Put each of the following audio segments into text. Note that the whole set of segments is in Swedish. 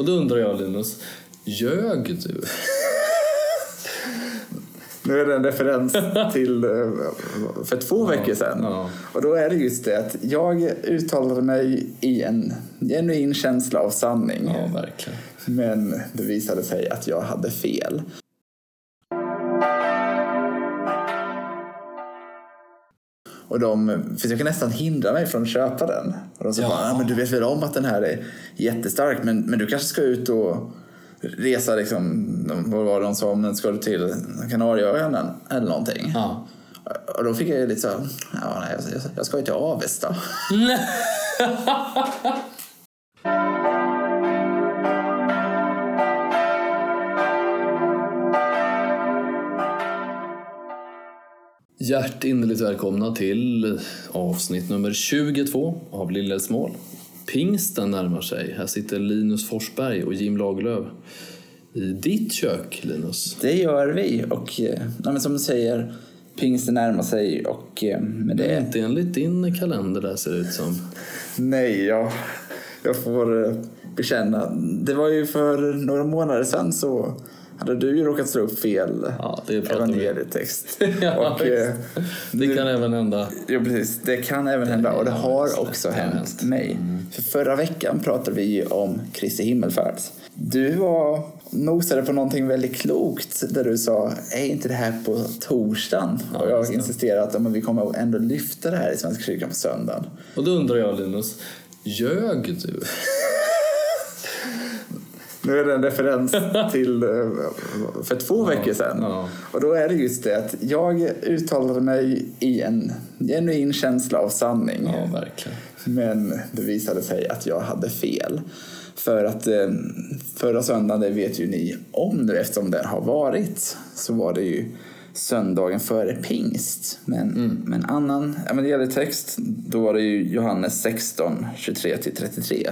Och då undrar jag Linus, ljög du? Nu är det en referens till eh, för två veckor sedan. ja. Och då är det just det att jag uttalade mig i en genuin känsla av sanning. Ja. Men det visade sig att jag hade fel. Och de försöker nästan hindra mig från att köpa den. Och de sa Ja. bara, "Ja, men du vet väl om att den här är jättestark men, men du kanske ska ut och resa liksom, vad var det de sa, men ska du till Kanarieöarna eller någonting? Ja. Och då fick jag ju lite så, här, ja, nej, jag, jag ska ju till Avesta. Hjärtinnerligt välkomna till avsnitt nummer 22 av Lillesmål. Pingsten närmar sig. Här sitter Linus Forsberg och Jim Lagerlöf i ditt kök, Linus. Det gör vi och eh, ja, men som du säger, pingsten närmar sig och eh, med Det det... inte enligt din kalender där ser det ut som. Nej, jag, jag får eh, bekänna. Det var ju för några månader sedan så hade du ju råkat slå upp fel Ja, det evangelietext. Ja, och, eh, Det nu- kan även hända. Ja, precis. Det kan även hända och det har det. också Det hänt hänt. Mm. mig. För förra veckan pratade vi ju om Kristi himmelfärd. Du var nosade på någonting väldigt klokt där du sa, är inte det här på torsdagen? Ja, och jag det. insisterade att men vi kommer ändå lyfta det här i Svenska kyrkan på söndagen. Och då undrar jag, Linus, ljög du? Nu är det en referens till eh, för två veckor sedan. Och då är det just det att jag uttalade mig i en genuin känsla av sanning. Men det visade sig att jag hade fel. För att eh, förra söndagen, det vet ju ni om nu eftersom den har varit, så var det ju söndagen före pingst. Men, Mm. men annan ja, men det gäller text, då var det ju Johannes 16, 23-33.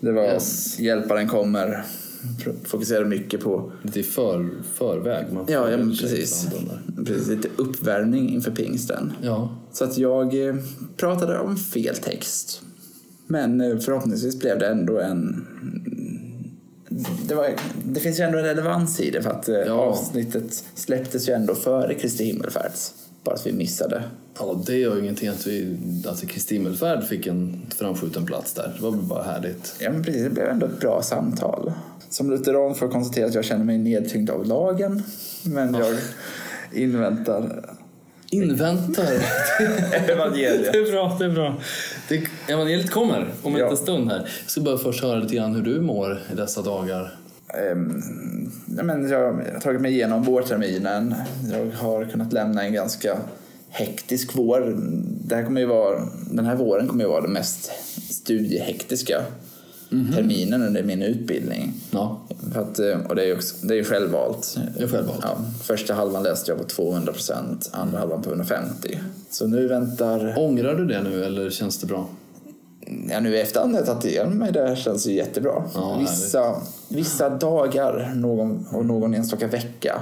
Det var Yes. Hjälparen kommer, fokuserar mycket på Lite i för, förväg. Man Ja, ja precis. precis. Lite uppvärmning inför pingsten. Ja, Så att jag eh, pratade om fel text. Men eh, förhoppningsvis blev det ändå en... Det, var, det finns ju ändå en relevans i det för att eh, Ja. avsnittet släpptes ju ändå före Kristi himmelfärds. Bara att vi missade. Ja, det gör ju ingenting att, vi, att Kristi himmelfärd fick en framskjuten plats där. Det var väl bara härligt. Ja men precis, det blev ändå ett bra samtal. Som lutheran får jag konstatera att jag känner mig nedtyngd av lagen. Men jag inväntar Inväntar. evangeliet. det är bra, det är bra. Det, evangeliet kommer om en Ja. liten stund här. Jag ska bara först höra lite grann hur du mår i dessa dagar. Ja, men jag har tagit mig igenom vårterminen. Jag har kunnat lämna en ganska hektisk vår. Det här kommer ju vara, den här våren kommer ju vara den mest studiehektiska terminen under min utbildning. Ja, För att, eh, och det är ju också, det är självvalt. Det är självvalt. Ja, första halvan läste jag på 200 procent, andra halvan på 150. Så nu väntar... ångrar du det nu eller känns det bra? Ja, nu i efterhand har jag tagit igenom mig det känns ju jättebra. Ja, vissa, vissa dagar någon, och någon enstaka vecka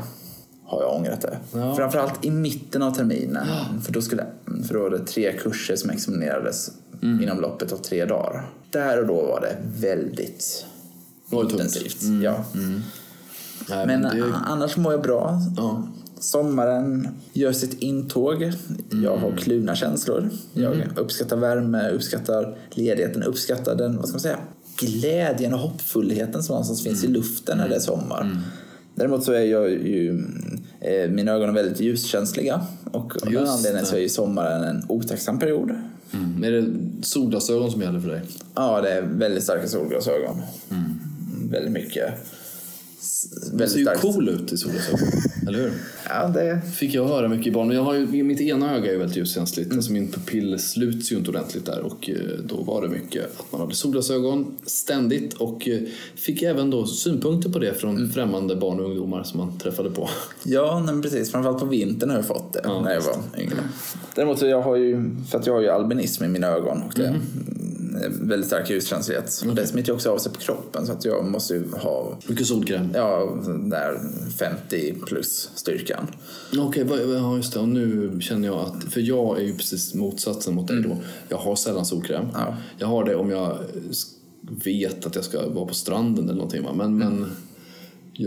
har jag ångrat det. Ja. Framförallt i mitten av terminen. För, då skulle, för då var det tre kurser som examinerades Mm. inom loppet av tre dagar. Där och då var det väldigt Det var intensivt. Mm. Ja. Nej, Men det, a- annars mår jag bra. ja. Sommaren gör sitt intåg. Jag har kluvna känslor. Jag uppskattar värme, uppskattar ledigheten, uppskattar den, vad ska man säga, glädjen och hoppfullheten som någonstans finns i luften när det är sommar. Däremot så är jag ju, eh, mina ögon är väldigt ljuskänsliga och av den anledningen så är ju sommaren en otacksam period. Mm. Är det solglasögon som gäller för dig? Ja, det är väldigt starka solglasögon. Väldigt mycket. Väldigt ser ju starkt. cool ut i solglasögon, eller hur? Ja, det fick jag höra mycket i barn. Men jag har ju, mitt ena öga är ju väldigt ljuskänsligt. Alltså min pupill sluts ju inte ordentligt där. Och eh, då var det mycket att man hade solglasögon ständigt. Och eh, fick även då synpunkter på det från främmande barn och ungdomar som man träffade på. Ja, men precis. Framförallt på vintern har jag fått det Ja, när jag var yngre. Däremot så jag har ju, för att jag har ju albinism i mina ögon och det är väldigt stark ljuskänslighet. Och det smittar också av sig på kroppen så att jag måste ju ha Mycket solkräm. ja, där 50 plus styrkan. Okej, vad- ja just det. Och nu känner jag att, för jag är ju precis motsatsen mot dig då. Jag har sällan solkräm. Ja. Jag har det om jag vet att jag ska vara på stranden eller någonting. Va? Men, men ju-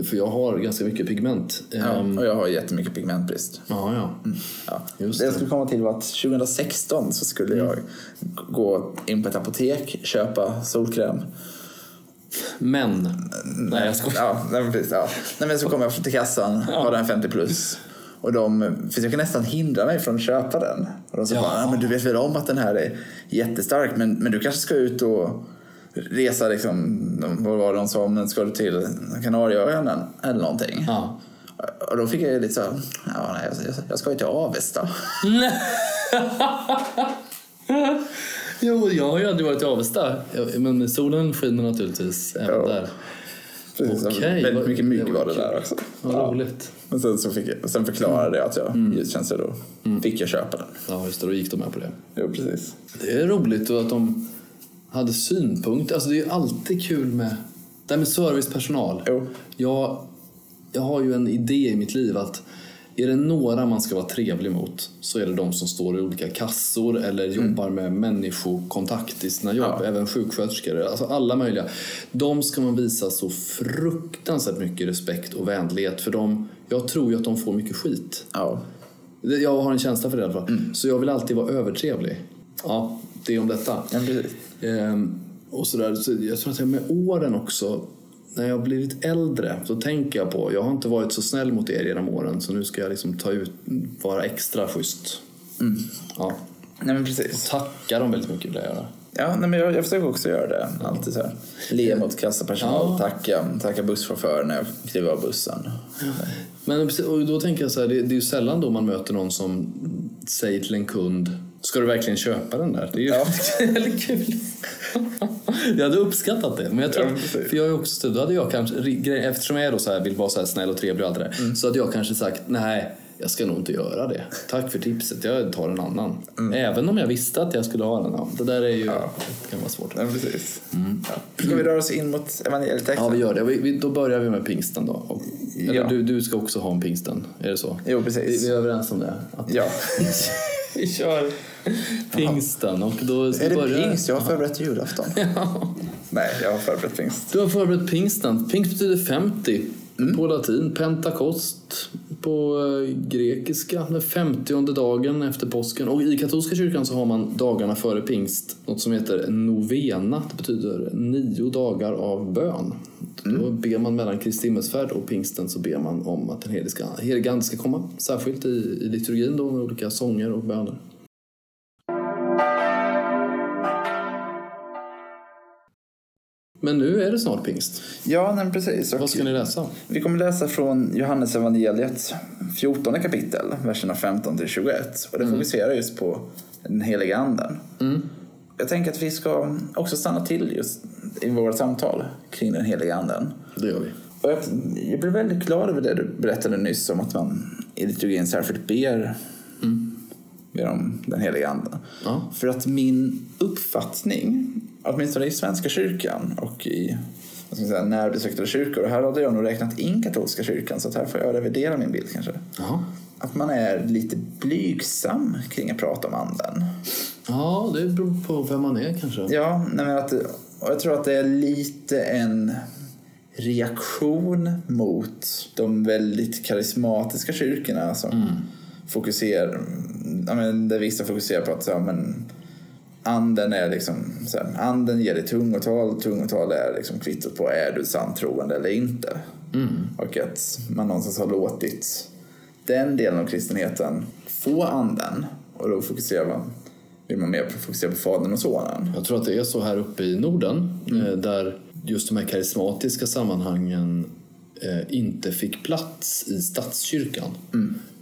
för jag har ganska mycket pigment. Ja, Ehm, och jag har jättemycket pigmentbrist. ja, ja. Ja. Just det jag skulle komma till var att 2016 så skulle jag gå in på ett apotek, köpa solkräm. Men. Nej, jag skojar. Ja, nej, precis, ja. nej, men så kom jag till kassan, har den 50 plus. Och de försöker nästan hindra mig från att köpa den. Och de sa Ja. bara, "Ja, men du vet väl om att den här är jättestark men, men du kanske ska ut och resa liksom, vad var det de sa, men ska du till Kanarieöarna eller någonting? Ja. Och då fick jag lite så ja, nej, jag, jag ska ju till Avesta. Jo, jag har ju aldrig varit i Avesta. Men solen skiner naturligtvis även Ja. där. Precis, Okej, väldigt mycket mygg var var det där också. Vad Ja. roligt. Men sen, så fick jag, sen förklarade jag att jag Mm. ljuskänslig då. Fick jag köpa den. Ja, just det. Då gick de med på det. Jo, precis. Det är roligt att de hade synpunkter. Alltså det är ju alltid kul med det här med servicepersonal. Jo. Jag, jag har ju en idé i mitt liv att är det några man ska vara trevlig mot så är det de som står i olika kassor eller jobbar med människokontakt i sina jobb. Ja. Även sjuksköterskor, alltså alla möjliga. De ska man visa så fruktansvärt mycket respekt och vänlighet för dem. Jag tror ju att de får mycket skit. Ja. Jag har en känsla för det i alla fall. Så jag vill alltid vara övertrevlig. Ja, det är om detta. Ja. Ehm, och sådär. Så jag tror att jag med åren också, när jag har blivit äldre, så tänker jag på, jag har inte varit så snäll mot er genom åren så nu ska jag liksom ta ut, vara extra schysst. Ja. Nej, men precis. Tacka dem väldigt mycket vill jag göra. Ja, nej, men jag, jag försöker också göra det. Alltid så här. Le mot kassapersonal, Ja. tacka, tacka busschauffören när jag kliver av bussen. Men och då tänker jag så här, det, det är ju sällan då man möter någon som säger till en kund Ska du verkligen köpa den där? Det är ju Ja. kul. jag hade uppskattat det. Men jag tror, Ja, för jag är också, då hade jag kanske, eftersom jag är då så här, vill vara så här snäll och trevlig och allt det där. Mm. Så hade jag kanske sagt, nej, jag ska nog inte göra det. Tack för tipset, jag tar en annan. Även om jag visste att jag skulle ha den. Ja, Det där är ju, Mm. Ja. kan vara svårt. Men precis. Ja. Ska vi röra oss in mot evangelietexten? Ja, vi gör det. Vi, vi, då börjar vi med pingsten då. Och, eller Ja. du, du ska också ha en pingsten, är det så? Jo, Vi, precis. vi är överens om det? Att Ja. vi kör pingsten och då ska Är det börja... pingst? Jag har förberett julafton. Ja. Nej, jag har förberett pingst. Du har förberett pingsten. Pingst betyder 50 Mm. på latin. Pentakost på grekiska. Den 50 dagen efter påsken. Och i katolska kyrkan så har man dagarna före pingst något som heter novena. Det betyder nio dagar av bön. Mm. Då ber man mellan Kristi himmelsfärd och pingsten så ber man om att den heliga heliga ska komma. Särskilt i, i liturgin då med olika sånger och böner. Men nu är det snart pingst. Ja, nej, precis. Och Vad ska ni läsa? Vi kommer läsa från Johannes evangeliet 14 kapitel, verserna 15 till 21. Och det fokuserar just på den heliga anden. Jag tänker att vi ska också stanna till just i våra samtal kring den heliga anden. Det gör vi. Och jag, jag blev väldigt glad över det du berättade nyss om att man i liturgin särskilt ber, ber om den heliga anden. Ja. För att min uppfattning, åtminstone i Svenska kyrkan och i vad ska man säga, närbesläktade kyrkor, och här hade jag nog räknat in katolska kyrkan så att här får jag revidera min bild kanske. Jaha. Att man är lite blygsam kring att prata om anden. Ja, det beror på vem man är kanske. Ja, nej men att, och jag tror att det är lite en reaktion mot de väldigt karismatiska kyrkorna som fokuserar, ja, men där vissa fokuserar på att ja, men, anden är liksom, så här, anden ger dig tungotal, tungotal är liksom kvittot på är du sant troende eller inte. Och att man någonstans har låtit den delen av kristenheten få anden och då fokuserar man vill man mer fokusera på Fadern och Sonen. Jag tror att det är så här uppe i Norden eh, där just de här karismatiska sammanhangen eh, inte fick plats i statskyrkan.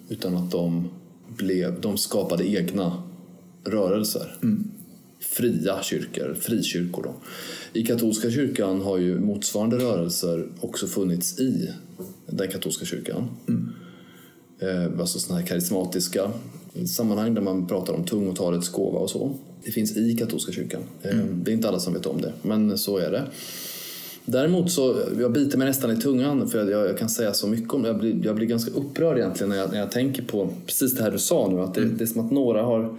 Utan att de, blev, de skapade egna rörelser. Fria kyrkor, frikyrkor. Då. I katolska kyrkan har ju motsvarande rörelser också funnits i den katolska kyrkan. Eh, alltså sådana här karismatiska sammanhang där man pratar om tungotalets gåva och så. Det finns i katolska kyrkan. Eh, Det är inte alla som vet om det, men så är det. Däremot så, jag biter mig nästan i tungan för jag, jag kan säga så mycket om det. Jag blir, jag blir ganska upprörd egentligen när jag, när jag tänker på precis det här du sa nu. Att det, det är som att några har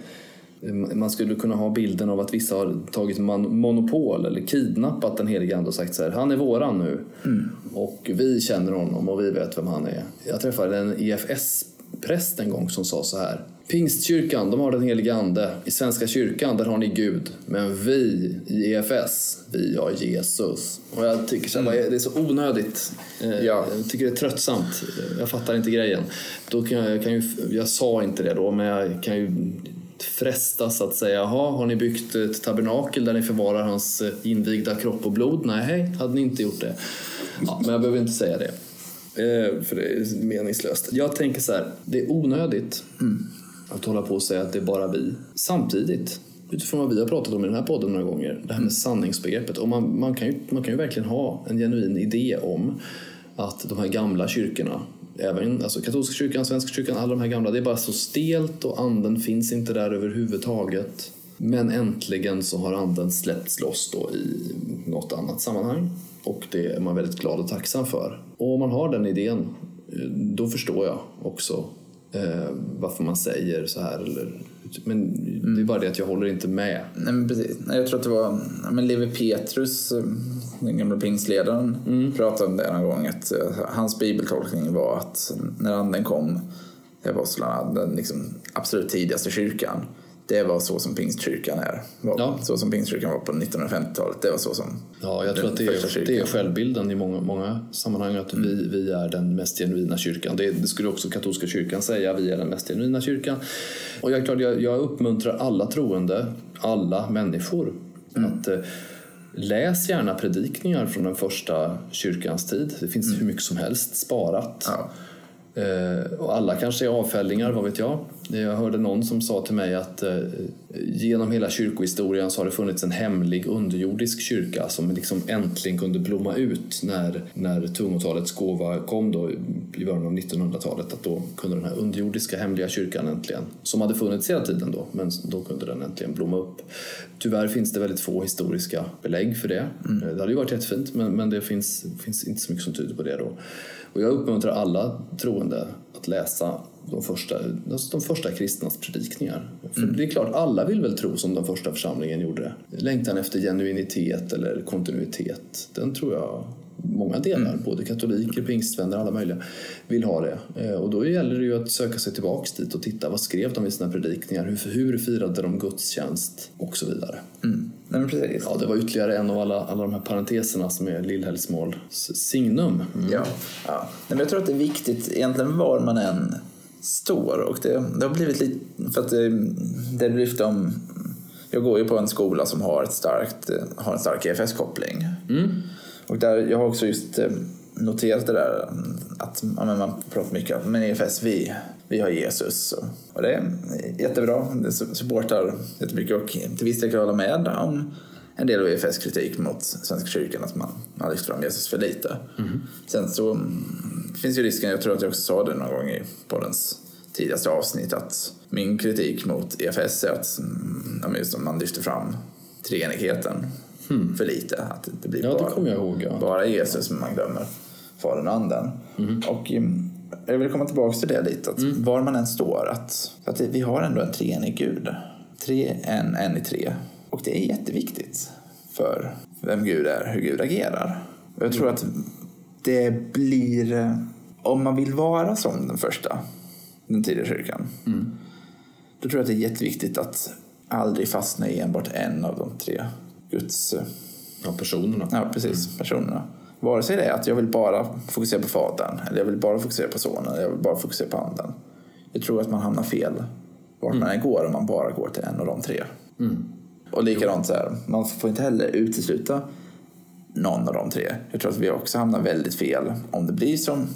Man skulle kunna ha bilden av att vissa har tagit monopol eller kidnappat den helige ande och sagt så här, han är våran nu. Mm. Och vi känner honom och vi vet vem han är. Jag träffade en EFS-präst en gång som sa så här. Pingstkyrkan, de har den helige ande. I Svenska kyrkan, där har ni Gud. Men vi i EFS, vi har Jesus. Och jag tycker så här, mm. det är så onödigt. Eh, ja. Jag tycker det är tröttsamt. Jag fattar inte grejen. Då kan jag, kan ju, jag sa inte det då, men jag kan ju frestas att säga, jaha, har ni byggt ett tabernakel där ni förvarar hans eh, invigda kropp och blod? Nej, hej, hade ni inte gjort det. Ja, men jag behöver inte säga det. Eh, för det är meningslöst. Jag tänker så här, det är onödigt. Mm att hålla på och säga att det är bara vi. Samtidigt, utifrån vad vi har pratat om i den här podden några gånger, det här med mm. sanningsbegreppet. Och man, man, kan ju, man kan ju verkligen ha en genuin idé om att de här gamla kyrkorna, även alltså katolska kyrkan, svenska kyrkan, alla de här gamla, det är bara så stelt och anden finns inte där överhuvudtaget. Men äntligen så har anden släppts loss då i något annat sammanhang och det är man väldigt glad och tacksam för. Och om man har den idén, då förstår jag också eh, varför man säger så här. Eller, men mm. det är bara det att jag håller inte med. Nej, men precis. Jag tror att det var men Levi Petrus, eh, den gamla pingstledaren, mm. pratade om det någon gång. Att eh, hans bibeltolkning var att när anden kom till apostlarna, den liksom absolut tidigaste kyrkan, det var så som pingstkyrkan är. Ja. Så som pingstkyrkan var på 1950-talet. Det var så som Ja, jag tror att det är, det är självbilden i många, många sammanhang att mm. vi, vi är den mest genuina kyrkan. Det, det, skulle också katolska kyrkan säga, vi är den mest genuina kyrkan. Och jag, klart, jag, jag uppmuntrar alla troende, alla människor, mm. att eh, läs gärna predikningar från den första kyrkans tid. Det finns mm. hur mycket som helst sparat. Ja. Eh, och alla kanske är avfällingar, vad vet jag. Jag hörde någon som sa till mig att eh, genom hela kyrkohistorien så har det funnits en hemlig underjordisk kyrka som liksom äntligen kunde blomma ut när, när tungotalets gåva kom då i början av 1900-talet. Att då kunde den här underjordiska hemliga kyrkan äntligen, som hade funnits hela tiden då, men då kunde den äntligen blomma upp. Tyvärr finns det väldigt få historiska belägg för det. Mm. Det hade ju varit jättefint men, men det finns, finns inte så mycket som tyder på det då. Och jag uppmuntrar alla troende att läsa de första, de första kristnas predikningar. För mm. det är klart, alla vill väl tro som den första församlingen gjorde. Längtan efter genuinitet eller kontinuitet, den tror jag många delar, mm. både katoliker, pingstvänner, alla möjliga, vill ha det. Eh, och då gäller det ju att söka sig tillbaks dit och titta vad skrev de i sina predikningar, hur, hur firade de gudstjänst och så vidare. Mm. Nej. Ja, det var ytterligare en av alla, alla de här parenteserna som är Lillhällsmål signum. Mm. Ja. Ja. Men jag tror att det är viktigt egentligen var man än står och det, det har blivit lite, för att det, det lyfte om jag går ju på en skola som har, ett starkt, har en stark EFS-koppling. Mm. Och där, jag har också just eh, noterat det där att ja, man pratar mycket om men EFS, vi, vi har Jesus. Och det är jättebra, det supportar jättemycket och till viss del kan jag hålla med om en del av EFS kritik mot Svenska kyrkan att man har lyft fram Jesus för lite. Mm. Sen så mm, finns ju risken, jag tror att jag också sa det någon gång i poddens tidigaste avsnitt, att min kritik mot EFS är att mm, just man lyfter fram treenigheten mm. för lite. Att det blir ja, bara, det ihåg, ja. bara Jesus som man glömmer Fadern och Anden. Mm. Och jag vill komma tillbaka till det lite, att mm. var man än står, att, att vi har ändå en treenig Gud. Tre, en, en i tre. Och det är jätteviktigt för vem Gud är, hur Gud agerar. Och jag tror mm. att det blir, om man vill vara som den första, den tidiga kyrkan, mm. då tror jag att det är jätteviktigt att aldrig fastna i enbart en av de tre Guds... Ja, personerna. Ja, precis. Mm. Personerna. Vare sig det är att jag vill bara fokusera på Fadern, eller jag vill bara fokusera på Sonen, eller jag vill bara fokusera på Anden. Jag tror att man hamnar fel vart mm. man än går om man bara går till en av de tre. Mm. Och likadant så här, man får inte heller utesluta någon av de tre. Jag tror att vi också hamnar väldigt fel om det blir som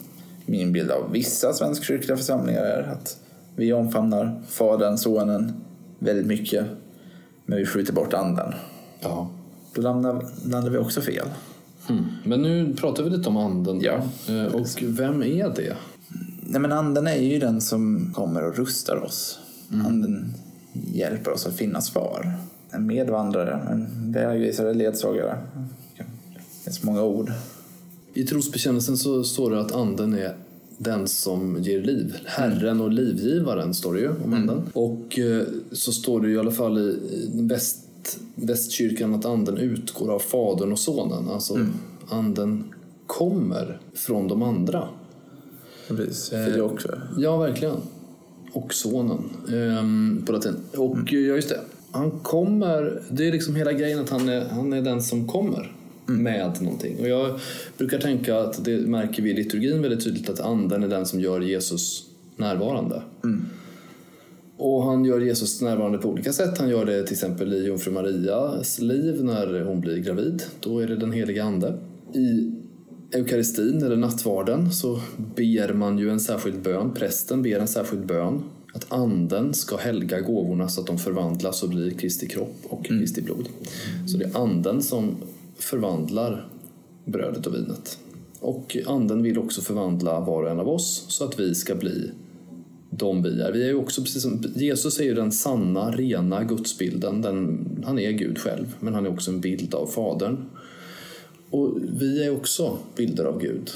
min bild av vissa svenskkyrkliga församlingar är att vi omfamnar Fadern, Sonen väldigt mycket men vi skjuter bort anden. Ja. Då landar, landar vi också fel. Mm. Men nu pratar vi lite om anden. Ja. Eh, och vem är det? Nej, men anden är ju den som kommer och rustar oss. Mm. Anden hjälper oss att finnas kvar. En medvandrare, en vägvisare, ledsagare. Det finns många ord. I trosbekännelsen så står det att anden är den som ger liv. Herren och livgivaren står det ju om anden. Och eh, så står det ju i alla fall i väst, västkyrkan att anden utgår av fadern och sonen. Alltså anden kommer från de andra. Precis, för jag också. Ja, verkligen. Och sonen ehm, på latin. Och ja, just det. Han kommer, det är liksom hela grejen att han är, han är den som kommer med någonting. Och jag brukar tänka att det märker vi i liturgin väldigt tydligt att anden är den som gör Jesus närvarande. Och han gör Jesus närvarande på olika sätt. Han gör det till exempel i jungfru Marias liv när hon blir gravid. Då är det den heliga ande. I eukaristin eller nattvarden så ber man ju en särskild bön. Prästen ber en särskild bön. Att anden ska helga gåvorna så att de förvandlas och blir Kristi kropp och Kristi blod. Så det är anden som förvandlar brödet och vinet. Och anden vill också förvandla var och en av oss så att vi ska bli de vi är. Vi är också precis som, Jesus är ju den sanna, rena gudsbilden. Den, han är Gud själv, men han är också en bild av Fadern. Och vi är också bilder av Gud,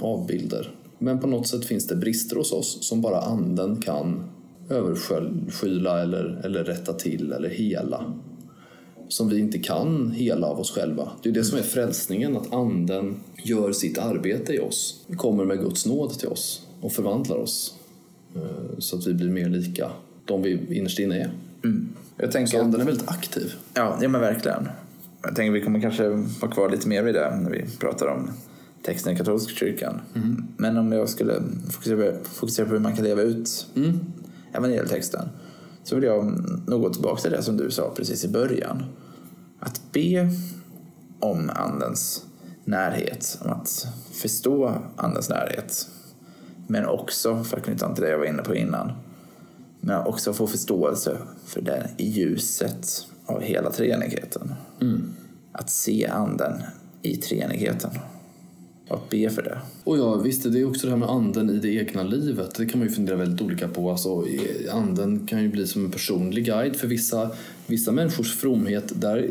avbilder. Men på något sätt finns det brister hos oss som bara anden kan överskyla eller, eller rätta till eller hela. Som vi inte kan hela av oss själva. Det är det som är frälsningen, att anden gör sitt arbete i oss. Kommer med Guds nåd till oss och förvandlar oss. Eh, Så att vi blir mer lika de vi innerst inne är. Jag tänker Så anden är väldigt aktiv. Ja, ja men verkligen. Jag tänker vi kommer kanske vara kvar lite mer vid det när vi pratar om texten i katolska kyrkan. Men om jag skulle fokusera på, fokusera på hur man kan leva ut evangelietexten så vill jag nog gå tillbaka till det som du sa precis i början. Att be om andens närhet, om att förstå andens närhet. Men också, för att knyta an till det jag var inne på innan, men också få förståelse för det i ljuset av hela treenigheten. Att se anden i treenigheten och att be för det. Och ja, visst, det är också det här med anden i det egna livet. Det kan man ju fundera väldigt olika på. Alltså, anden kan ju bli som en personlig guide för vissa, vissa människors fromhet. Där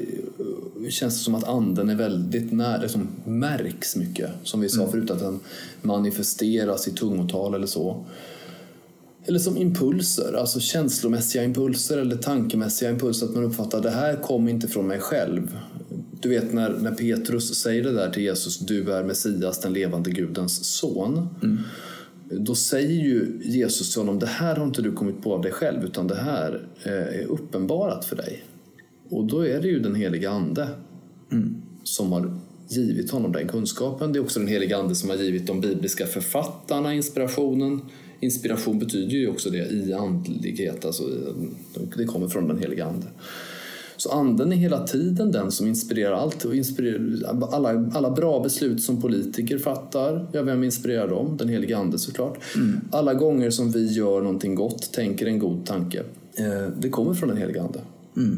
eh, känns det som att anden är väldigt nära, som märks mycket. Som vi sa förut, att den manifesteras i tungotal eller så. Eller som impulser, alltså känslomässiga impulser eller tankemässiga impulser. Att man uppfattar det här kom inte från mig själv. Du vet när, när Petrus säger det där till Jesus, du är Messias, den levande Gudens son. Då säger ju Jesus till honom, det här har inte du kommit på av dig själv utan det här eh, är uppenbarat för dig. Och då är det ju den heliga Ande som har givit honom den kunskapen. Det är också den heliga Ande som har givit de bibliska författarna inspirationen. Inspiration betyder ju också det i andlighet, alltså det kommer från den heliga Ande. Så anden är hela tiden den som inspirerar allt. Och inspirerar alla, alla bra beslut som politiker fattar, ja, vem inspirerar dem? Den heliga ande såklart. Alla gånger som vi gör någonting gott, tänker en god tanke, eh, det kommer från den heliga ande.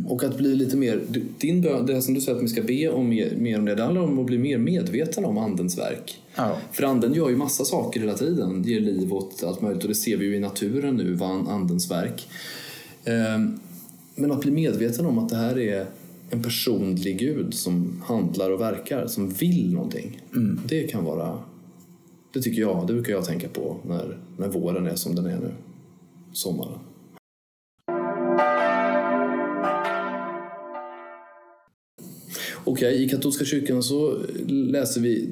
Och att bli lite mer, din bön, det som du säger att vi ska be om mer, mer om det, det handlar om att bli mer medveten om andens verk. Ja. För anden gör ju massa saker hela tiden, ger liv åt allt möjligt och det ser vi ju i naturen nu, vad andens verk. Ehm, Men att bli medveten om att det här är en personlig gud som handlar och verkar, som vill någonting. Det kan vara, det tycker jag, det brukar jag tänka på när, när våren är som den är nu. Sommaren. Okej, i katolska kyrkan så läser vi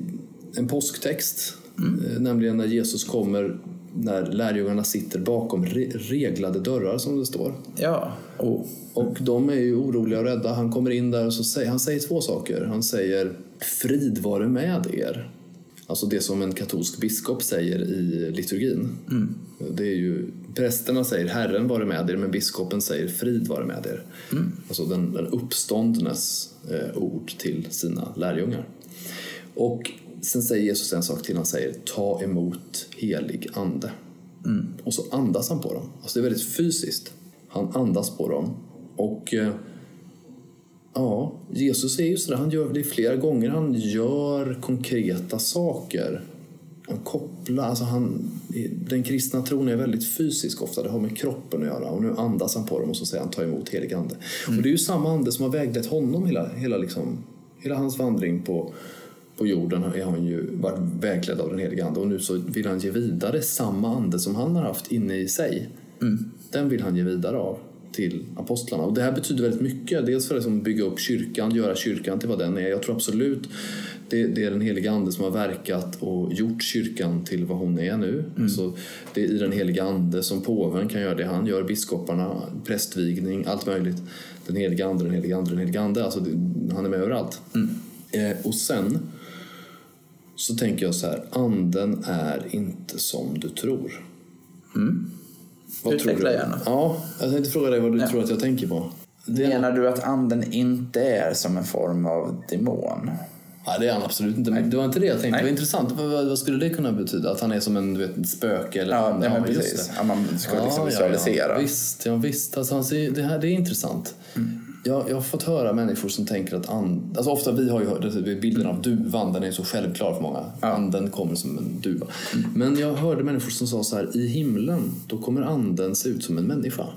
en påsktext. eh, Nämligen när Jesus kommer när lärjungarna sitter bakom re- reglade dörrar som det står. Ja. Oh. Och de är ju oroliga och rädda. Han kommer in där och så säger, han säger två saker. Han säger frid vare med er. Alltså det som en katolsk biskop säger i liturgin. Det är ju, prästerna säger Herren vare med er men biskopen säger frid vare med er. Alltså den, den uppståndnes eh, ord till sina lärjungar. Och sen säger Jesus en sak till. Han säger ta emot helig ande. Och så andas han på dem. Alltså det är väldigt fysiskt. Han andas på dem. Och eh, ja, Jesus är ju sådär. Han gör det flera gånger. Han gör konkreta saker. Han kopplar, alltså han, den kristna tron är väldigt fysisk ofta. Det har med kroppen att göra. Och nu andas han på dem och så säger han ta emot helig ande. Och det är ju samma ande som har väglett honom hela, hela, liksom, hela hans vandring på, på jorden är han ju varit vägledd av den helige Ande och nu så vill han ge vidare samma ande som han har haft inne i sig. Den vill han ge vidare av till apostlarna. Och det här betyder väldigt mycket. Dels för att liksom bygga upp kyrkan, göra kyrkan till vad den är. Jag tror absolut det, det är den heliga Ande som har verkat och gjort kyrkan till vad hon är nu. Så det är i den heliga Ande som påven kan göra det han gör, biskoparna, prästvigning, allt möjligt. Den heliga Ande, den heliga Ande, den heliga Ande. Alltså det, han är med överallt. Eh, och sen så tänker jag så här, anden är inte som du tror. Vad Utveckla tror du? gärna. Ja, jag tänkte fråga dig vad du tror att jag tänker på. Det, Menar du att anden inte är som en form av demon? ja, det är han absolut inte. Men det var inte det jag tänkte. Nej. Det var intressant. Vad, vad skulle det kunna betyda? Att han är som en du vet, spöke? Eller Ja, nej, men precis. Ja, man ska liksom visualisera. Ja, visst, ja, visst. Alltså, det, här, det är intressant. Mm. Jag, jag har fått höra människor som tänker att and, alltså ofta vi har ju hört det, bilden av duvan, den är så självklar för många. Anden kommer som en duva. Mm. Men jag hörde människor som sa så här, i himlen då kommer anden se ut som en människa.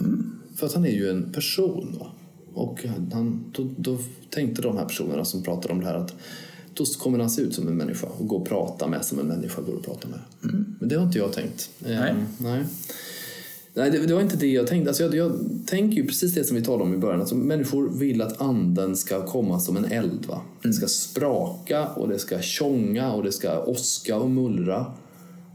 Mm. För att han är ju en person. Va? Och han, då, då tänkte de här personerna som pratade om det här att då kommer han se ut som en människa och gå och prata med som en människa går och prata med. Men det har inte jag tänkt. Nej. nej. Nej, det, det var inte det jag tänkte. Alltså jag, jag tänker ju precis det som vi talade om i början. Alltså människor vill att anden ska komma som en eld. Va? Det ska spraka och det ska tjonga och det ska åska och mullra.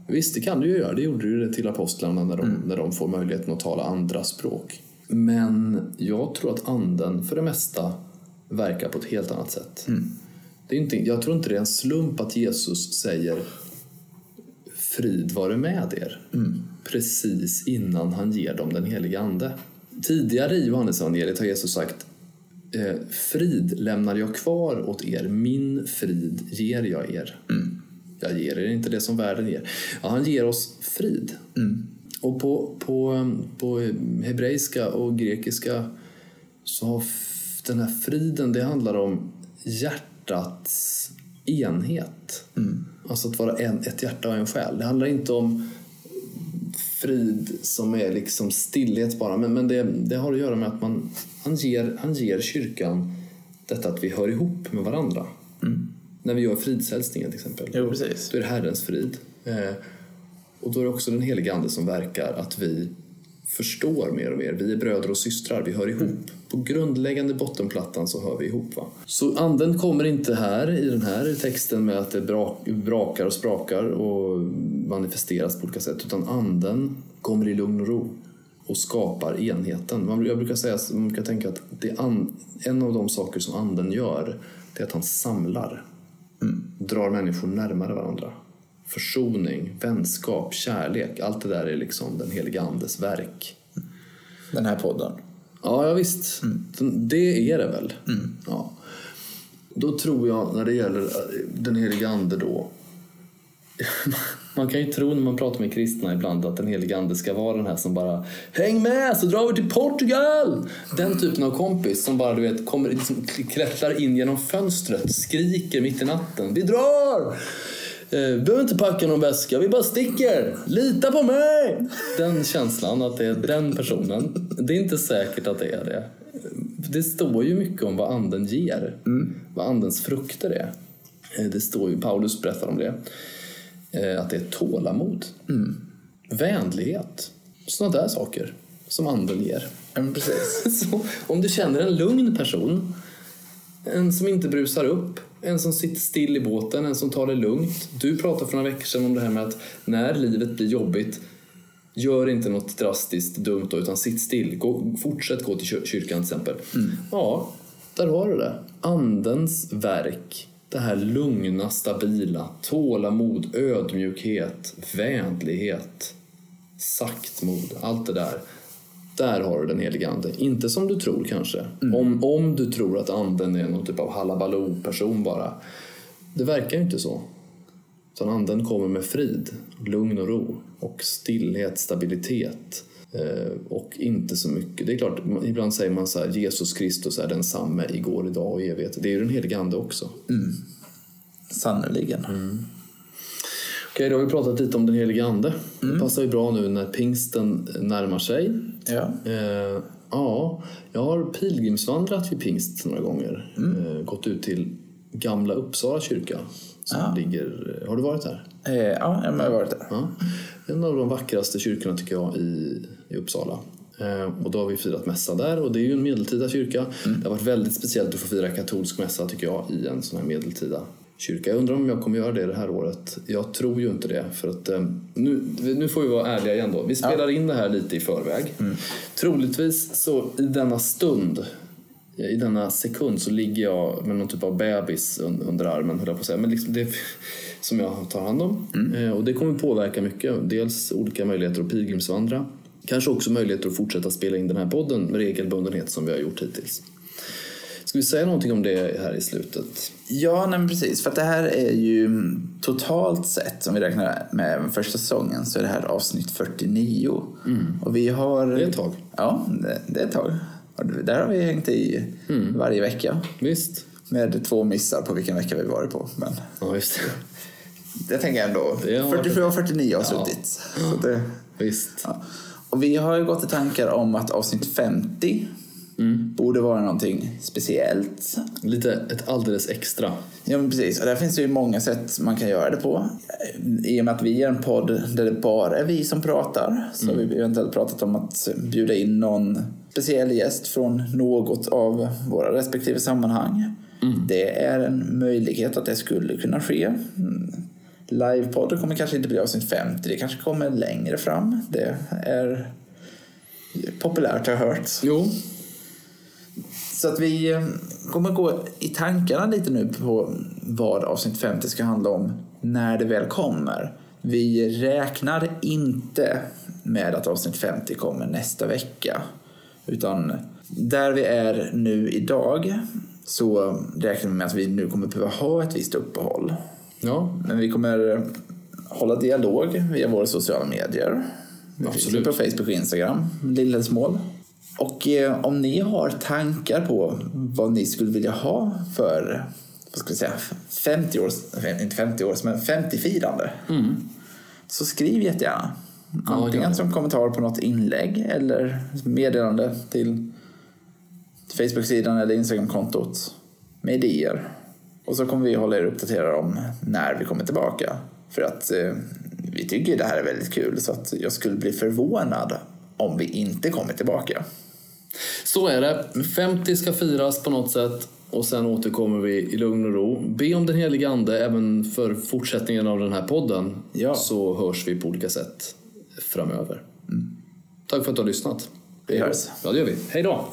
Visst, det kan det ju göra. Det gjorde ju det till apostlarna när de, när de får möjligheten att tala andra språk. Men jag tror att anden för det mesta verkar på ett helt annat sätt. Det är inte, jag tror inte det är en slump att Jesus säger frid vare med er. Precis innan han ger dem den helige Ande. Tidigare i Johannesevangeliet har Jesus sagt eh, Frid lämnar jag kvar åt er, min frid ger jag er. Jag ger er inte det som världen ger. Ja, han ger oss frid. Och på, på, på hebreiska och grekiska så har den här friden, det handlar om hjärtats enhet. Alltså att vara en, ett hjärta och en själ. Det handlar inte om frid som är liksom stillhet bara. Men, men det, det har att göra med att man, han, ger, han ger kyrkan detta att vi hör ihop med varandra. När vi gör fridshälsningen till exempel. Jo, precis. Då är det Herrens frid. Eh, och då är det också den heliga Ande som verkar att vi förstår mer och mer. Vi är bröder och systrar, vi hör ihop. På grundläggande bottenplattan så hör vi ihop. Va? Så anden kommer inte här i den här texten med att det brak, brakar och sprakar och manifesteras på olika sätt. Utan anden kommer i lugn och ro och skapar enheten. Man, jag brukar säga, man brukar tänka att det an, en av de saker som anden gör det är att han samlar. Drar människor närmare varandra. Försoning, vänskap, kärlek. Allt det där är liksom den heliga andes verk. Den här podden. Ja, ja visst. Det är det väl. Ja. Då tror jag, när det gäller den heliga ande då. Man kan ju tro när man pratar med kristna ibland att den heliga ande ska vara den här som bara Häng med så drar vi till Portugal! Den typen av kompis som bara du vet kommer, liksom, klättrar in genom fönstret, skriker mitt i natten. Vi drar! Eh, Vi behöver inte packa någon väska, vi bara sticker. Lita på mig! Den känslan att det är den personen. Det är inte säkert att det är det. Det står ju mycket om vad anden ger. Vad andens frukter är. Eh, Det står ju, Paulus berättar om det. Eh, Att det är tålamod. Vänlighet. Sådana där saker som anden ger. Men precis. Så om du känner en lugn person, en som inte brusar upp, en som sitter still i båten, en som tar det lugnt. Du pratade för några veckor sedan om det här med att när livet blir jobbigt, gör inte något drastiskt dumt då, utan sitt still. Gå, fortsätt gå till kyr- kyrkan till exempel. Ja, där har du det. Andens verk. Det här lugna, stabila, tålamod, ödmjukhet, vänlighet, saktmod, allt det där. Där har du den heliga ande. Inte som du tror kanske. Om, om du tror att anden är någon typ av halabaloo-person bara. Det verkar ju inte så. Utan anden kommer med frid, lugn och ro och stillhet, stabilitet. Eh, och inte så mycket. Det är klart, ibland säger man så här, Jesus Kristus är densamme igår, idag och evighet. Det är ju den heliga ande också. Sannerligen. Okej, då har vi pratat lite om den heliga ande. Det passar ju bra nu när pingsten närmar sig. Ja. Eh, ja, jag har pilgrimsvandrat vid pingst några gånger. Eh, gått ut till Gamla Uppsala kyrka. Som ligger, har du varit där? Eh, ja, jag har varit där. Ja. En av de vackraste kyrkorna tycker jag i, i Uppsala. Eh, och då har vi firat mässa där och det är ju en medeltida kyrka. Det har varit väldigt speciellt att få fira katolsk mässa tycker jag i en sån här medeltida kyrka. Jag undrar om jag kommer göra det det här året. Jag tror ju inte det. För att, eh, nu, nu får vi vara ärliga igen då. Vi spelar in det här lite i förväg. Troligtvis så i denna stund i denna sekund så ligger jag med någon typ av bebis un- under armen, höll jag på att säga. Men liksom det, som jag tar hand om. Eh, och det kommer påverka mycket. Dels olika möjligheter att pilgrimsvandra. Kanske också möjligheter att fortsätta spela in den här podden med regelbundenhet som vi har gjort hittills. Ska vi säga någonting om det här i slutet? Ja, nej, men precis. För att det här är ju totalt sett, om vi räknar med första säsongen, så är det här avsnitt 49. Och vi har... Det är ett tag. Ja, det, det är ett tag. Och där har vi hängt i varje vecka. Visst? Med två missar på vilken vecka vi varit på. Men Ja, just det. det tänker jag ändå. Det har 44 och 49 har suttit. Så det, Visst. ja. Och vi har ju gått i tankar om att avsnitt 50 borde vara någonting speciellt. Lite ett alldeles extra. Ja, men precis. Och där finns det ju många sätt man kan göra det på. I och med att vi är en podd där det bara är vi som pratar så har vi eventuellt pratat om att bjuda in någon speciell gäst från något av våra respektive sammanhang. Det är en möjlighet att det skulle kunna ske. Mm. Livepodden kommer kanske inte bli avsnitt 50, det kanske kommer längre fram. Det är populärt har jag hört. Jo, Så att vi eh, kommer gå i tankarna lite nu på vad avsnitt 50 ska handla om när det väl kommer. Vi räknar inte med att avsnitt 50 kommer nästa vecka. Utan där vi är nu idag så räknar vi med att vi nu kommer behöva ha ett visst uppehåll. ja, Men vi kommer hålla dialog via våra sociala medier. Vi finns Absolut. på Facebook och Instagram, Lillhällsmål. Och eh, om ni har tankar på vad ni skulle vilja ha för vad ska vi säga, 50 års, inte 50 års, men 50-firande. Så skriv jättegärna. Mm. Ja, Antingen det. som kommentar på något inlägg eller meddelande till Facebook-sidan eller Instagram-kontot med idéer. Och så kommer vi hålla er uppdaterade om när vi kommer tillbaka. För att eh, vi tycker det här är väldigt kul så att jag skulle bli förvånad om vi inte kommer tillbaka. Så är det. 50 ska firas på något sätt och sen återkommer vi i lugn och ro. Be om den helige Ande även för fortsättningen av den här podden. Ja. Så hörs vi på olika sätt framöver. Tack för att du har lyssnat. Vi hörs. Ja, det gör vi. Hej då!